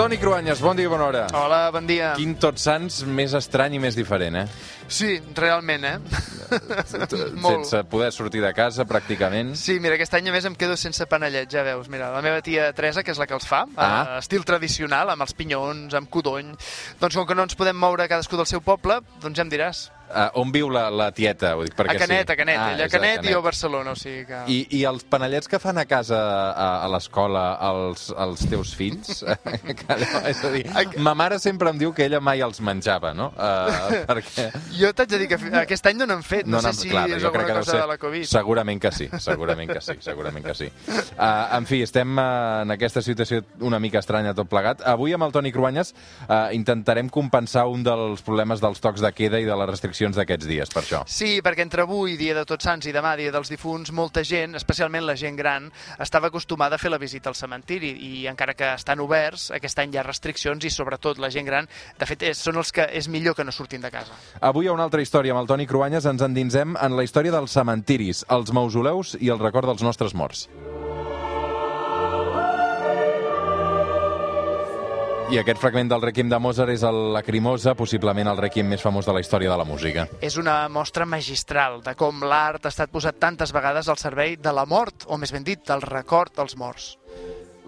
Toni Cruanyes, bon dia i bona hora. Hola, bon dia. Quin Tots Sants més estrany i més diferent, eh? Sí, realment, eh? Sense poder sortir de casa, pràcticament. Sí, mira, aquest any a més em quedo sense panellet, ja veus. Mira, la meva tia Teresa, que és la que els fa, Ah. ah. estil tradicional, amb els pinyons, amb codony. Doncs com que no ens podem moure cadascú del seu poble, doncs ja em diràs. Uh, on viu la, la tieta? Ho dic perquè a Canet, sí. a Canet. Ah, Ella a és a Canet i jo a Barcelona, o sigui que... I, I els panellets que fan a casa a, a l'escola els, els teus fills? és a dir, ma mare sempre em diu que ella mai els menjava, no? Uh, perquè... Jo t'haig de dir que aquest any no n'han fet. No, n'ha- sé si clar, és alguna que cosa ser- de la Covid. Segurament que sí, segurament que sí, segurament que sí. Uh, en fi, estem uh, en aquesta situació una mica estranya tot plegat. Avui amb el Toni Cruanyes uh, intentarem compensar un dels problemes dels tocs de queda i de les restriccions d'aquests dies, per això. Sí, perquè entre avui, dia de Tots Sants, i demà, dia dels difunts, molta gent, especialment la gent gran, estava acostumada a fer la visita al cementiri i encara que estan oberts, aquest any hi ha restriccions i sobretot la gent gran, de fet, és, són els que és millor que no surtin de casa. Avui a una altra història amb el Toni Cruanyes ens endinsem en la història dels cementiris, els mausoleus i el record dels nostres morts. I aquest fragment del Requiem de Mozart és el Lacrimosa, possiblement el Requiem més famós de la història de la música. És una mostra magistral de com l'art ha estat posat tantes vegades al servei de la mort, o més ben dit, del record dels morts.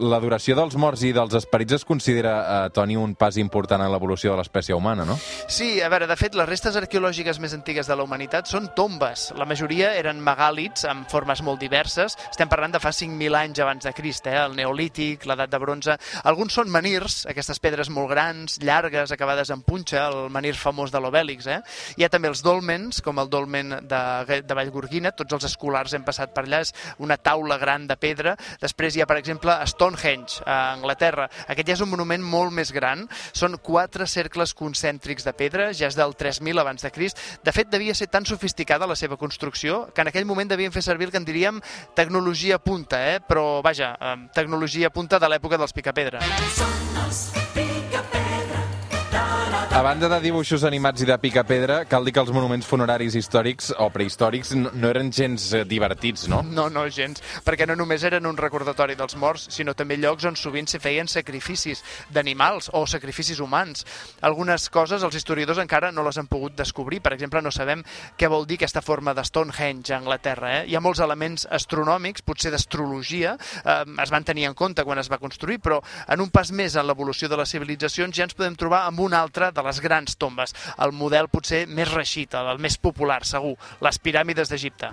L'adoració dels morts i dels esperits es considera, eh, Toni, un pas important en l'evolució de l'espècie humana, no? Sí, a veure, de fet, les restes arqueològiques més antigues de la humanitat són tombes. La majoria eren megàlits amb formes molt diverses. Estem parlant de fa 5.000 anys abans de Crist, eh? el neolític, l'edat de bronze. Alguns són menirs, aquestes pedres molt grans, llargues, acabades en punxa, el menir famós de l'Obèlix. Eh? Hi ha també els dolmens, com el dolmen de, de Vallgorguina, tots els escolars hem passat per allà, és una taula gran de pedra. Després hi ha, per exemple, Stonehenge, a Anglaterra. Aquest ja és un monument molt més gran. Són quatre cercles concèntrics de pedra, ja és del 3000 abans de Crist. De fet, devia ser tan sofisticada la seva construcció que en aquell moment devien fer servir el que en diríem tecnologia punta, eh? però vaja, eh, tecnologia punta de l'època dels picapedra. A banda de dibuixos animats i de pica-pedra, cal dir que els monuments funeraris històrics o prehistòrics no, no eren gens eh, divertits, no? No, no, gens, perquè no només eren un recordatori dels morts, sinó també llocs on sovint se feien sacrificis d'animals o sacrificis humans. Algunes coses els historiadors encara no les han pogut descobrir. Per exemple, no sabem què vol dir aquesta forma de Stonehenge a Anglaterra. Eh? Hi ha molts elements astronòmics, potser d'astrologia, eh, es van tenir en compte quan es va construir, però en un pas més en l'evolució de les civilitzacions ja ens podem trobar amb una altra de les grans tombes, el model potser més reixit, el més popular, segur, les piràmides d'Egipte.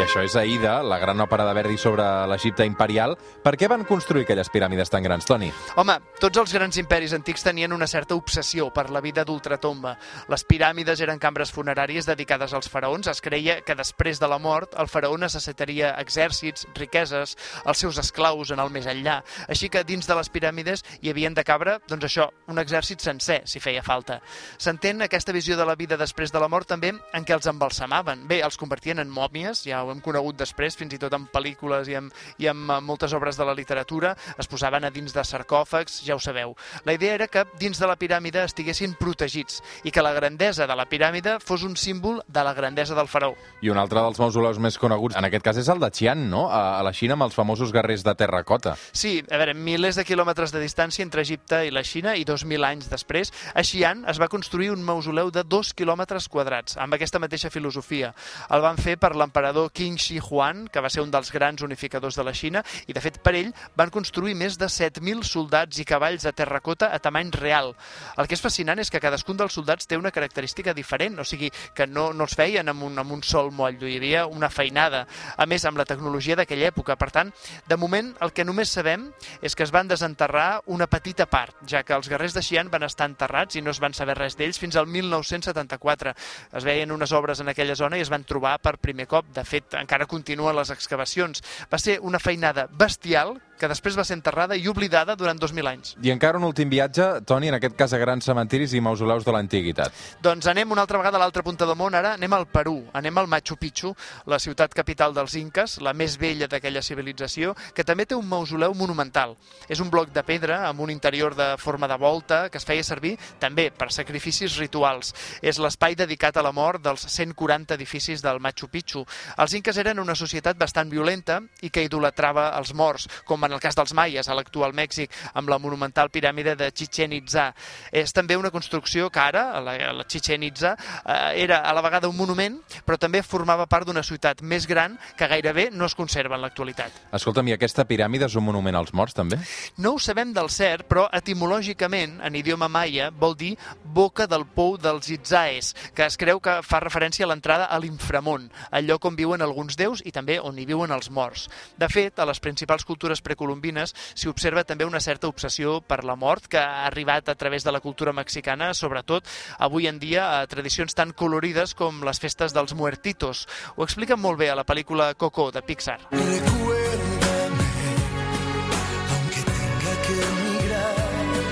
Això és Aida, la gran òpera de Verdi sobre l'Egipte imperial. Per què van construir aquelles piràmides tan grans, Toni? Home, tots els grans imperis antics tenien una certa obsessió per la vida d'ultratomba. Les piràmides eren cambres funeràries dedicades als faraons. Es creia que després de la mort el faraó necessitaria exèrcits, riqueses, els seus esclaus en el més enllà. Així que dins de les piràmides hi havien de cabre, doncs això, un exèrcit sencer, si feia falta. S'entén aquesta visió de la vida després de la mort també en què els embalsamaven. Bé, els convertien en mòmies, ja ho hem conegut després, fins i tot en pel·lícules i en, i en eh, moltes obres de la literatura, es posaven a dins de sarcòfags, ja ho sabeu. La idea era que dins de la piràmide estiguessin protegits i que la grandesa de la piràmide fos un símbol de la grandesa del faraó. I un altre dels mausoleus més coneguts, en aquest cas, és el de Xi'an, no? A, a la Xina, amb els famosos guerrers de terracota. Sí, a veure, milers de quilòmetres de distància entre Egipte i la Xina i 2.000 anys després, a Xi'an es va construir un mausoleu de 2 quilòmetres quadrats, amb aquesta mateixa filosofia. El van fer per l'emperador Qin Shi Huang, que va ser un dels grans unificadors de la Xina, i de fet per ell van construir més de 7.000 soldats i cavalls de terracota a tamany real. El que és fascinant és que cadascun dels soldats té una característica diferent, o sigui, que no, no els feien amb un, amb un sol moll, hi havia una feinada, a més amb la tecnologia d'aquella època. Per tant, de moment el que només sabem és que es van desenterrar una petita part, ja que els guerrers de Xi'an van estar enterrats i no es van saber res d'ells fins al 1974. Es veien unes obres en aquella zona i es van trobar per primer cop. De fet, encara continuen les excavacions. Va ser una feinada bestial que després va ser enterrada i oblidada durant 2.000 anys. I encara un últim viatge, Toni, en aquest cas a grans cementiris i mausoleus de l'antiguitat. Doncs anem una altra vegada a l'altra punta del món, ara anem al Perú, anem al Machu Picchu, la ciutat capital dels Inques, la més vella d'aquella civilització, que també té un mausoleu monumental. És un bloc de pedra amb un interior de forma de volta que es feia servir també per sacrificis rituals. És l'espai dedicat a la mort dels 140 edificis del Machu Picchu. Els Inques eren una societat bastant violenta i que idolatrava els morts, com en el cas dels maies, a l'actual Mèxic, amb la monumental piràmide de Chichen Itza. És també una construcció que ara, la, la Chichen Itza, eh, era a la vegada un monument, però també formava part d'una ciutat més gran que gairebé no es conserva en l'actualitat. Escolta'm, i aquesta piràmide és un monument als morts, també? No ho sabem del cert, però etimològicament, en idioma maia, vol dir boca del pou dels Itzaes, que es creu que fa referència a l'entrada a l'inframont, al lloc on viuen alguns déus i també on hi viuen els morts. De fet, a les principals cultures precolombines s'hi observa també una certa obsessió per la mort que ha arribat a través de la cultura mexicana, sobretot avui en dia a tradicions tan colorides com les festes dels muertitos. Ho explica molt bé a la pel·lícula Coco de Pixar. Recuérdame,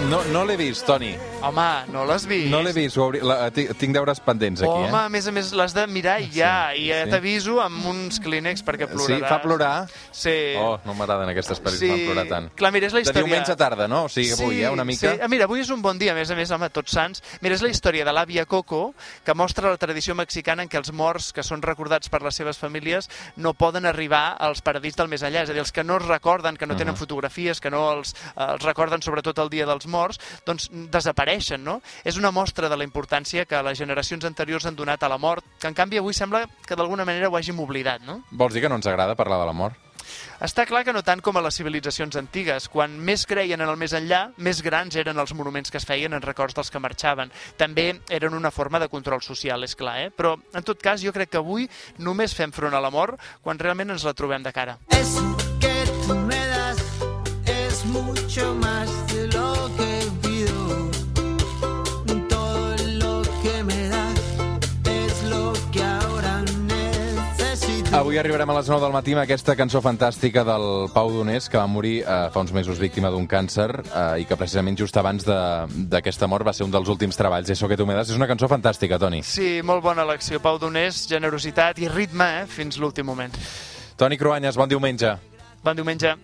No, no l'he vist, Toni. Home, no l'has vist? No l'he vist. ho. La, tinc, tinc deures pendents aquí, Home, a eh? més a més l'has de mirar ja, i ja sí. t'aviso amb uns clínex perquè ploraràs. Sí, fa plorar. Sí. Oh, no m'agraden aquestes pel·lis que fan plorar tant. Clar, mira, és la De història... diumenge a tarda, no? O sigui, avui, eh? Una mica... Sí. Ah, mira, avui és un bon dia, a més a més, home, tots sants. Mira, és la història de l'àvia Coco, que mostra la tradició mexicana en què els morts que són recordats per les seves famílies no poden arribar als paradís del més enllà. És a dir, els que no es recorden, que no tenen Mhm. fotografies, que no els, eh, els recorden sobretot el dia dels morts, doncs desapareixen, no? És una mostra de la importància que les generacions anteriors han donat a la mort, que en canvi avui sembla que d'alguna manera ho hàgim oblidat, no? Vols dir que no ens agrada parlar de la mort? Està clar que no tant com a les civilitzacions antigues. Quan més creien en el més enllà, més grans eren els monuments que es feien en records dels que marxaven. També eren una forma de control social, és clar, eh? Però, en tot cas, jo crec que avui només fem front a la mort quan realment ens la trobem de cara. Eso que tú me das es mucho más Avui arribarem a les 9 del matí amb aquesta cançó fantàstica del Pau Donés, que va morir eh, fa uns mesos víctima d'un càncer eh, i que precisament just abans de- d'aquesta mort va ser un dels últims treballs. Eso que tu me das és una cançó fantàstica, Toni. Sí, molt bona elecció. Pau Donés, generositat i ritme, eh? Fins l'últim moment. Toni Cruanyes, bon diumenge. Bon diumenge.